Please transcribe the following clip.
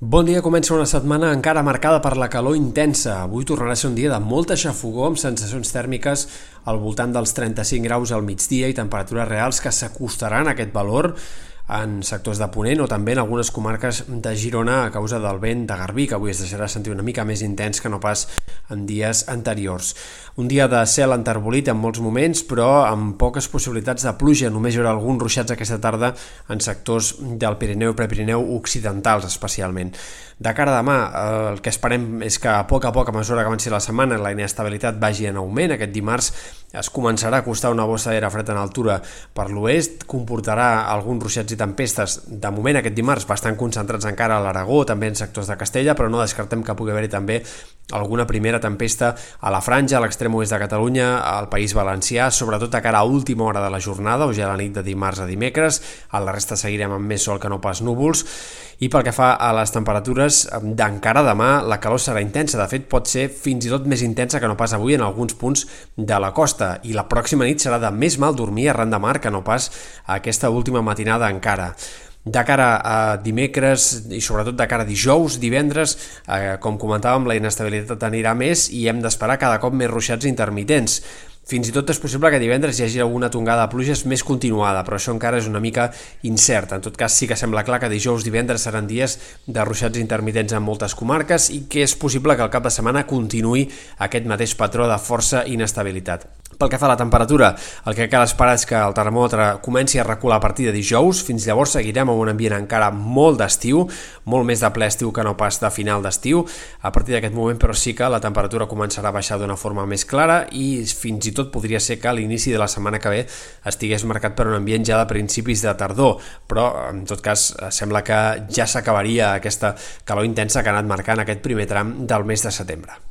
Bon dia, comença una setmana encara marcada per la calor intensa. Avui tornarà a ser un dia de molta xafogó amb sensacions tèrmiques al voltant dels 35 graus al migdia i temperatures reals que s'acostaran a aquest valor en sectors de Ponent o també en algunes comarques de Girona a causa del vent de Garbí, que avui es deixarà sentir una mica més intens que no pas en dies anteriors. Un dia de cel enterbolit en molts moments, però amb poques possibilitats de pluja. Només hi haurà alguns ruixats aquesta tarda en sectors del Pirineu i Prepirineu occidentals, especialment. De cara a demà, el que esperem és que a poc a poc, a mesura que avanci la setmana, la inestabilitat vagi en augment. Aquest dimarts es començarà a costar una bossa d'aire fred en altura per l'oest, comportarà alguns ruixats i tempestes, de moment aquest dimarts, bastant concentrats encara a l'Aragó, també en sectors de Castella, però no descartem que pugui haver-hi també alguna primera tempesta a la franja, a l'extrem oest de Catalunya, al País Valencià, sobretot a cara a última hora de la jornada, o ja a la nit de dimarts a dimecres, a la resta seguirem amb més sol que no pas núvols, i pel que fa a les temperatures, d'encara demà la calor serà intensa, de fet pot ser fins i tot més intensa que no pas avui en alguns punts de la costa, i la pròxima nit serà de més mal dormir arran de mar que no pas aquesta última matinada encara. De cara a dimecres i sobretot de cara a dijous, divendres, eh, com comentàvem, la inestabilitat anirà més i hem d'esperar cada cop més ruixats intermitents. Fins i tot és possible que divendres hi hagi alguna tongada de pluges més continuada, però això encara és una mica incert. En tot cas, sí que sembla clar que dijous, divendres seran dies de ruixats intermitents en moltes comarques i que és possible que el cap de setmana continuï aquest mateix patró de força inestabilitat. Pel que fa a la temperatura, el que cal esperar és que el termòmetre comenci a recular a partir de dijous. Fins llavors seguirem amb un ambient encara molt d'estiu, molt més de ple estiu que no pas de final d'estiu. A partir d'aquest moment, però sí que la temperatura començarà a baixar d'una forma més clara i fins i tot podria ser que l'inici de la setmana que ve estigués marcat per un ambient ja de principis de tardor, però en tot cas sembla que ja s'acabaria aquesta calor intensa que ha anat marcant aquest primer tram del mes de setembre.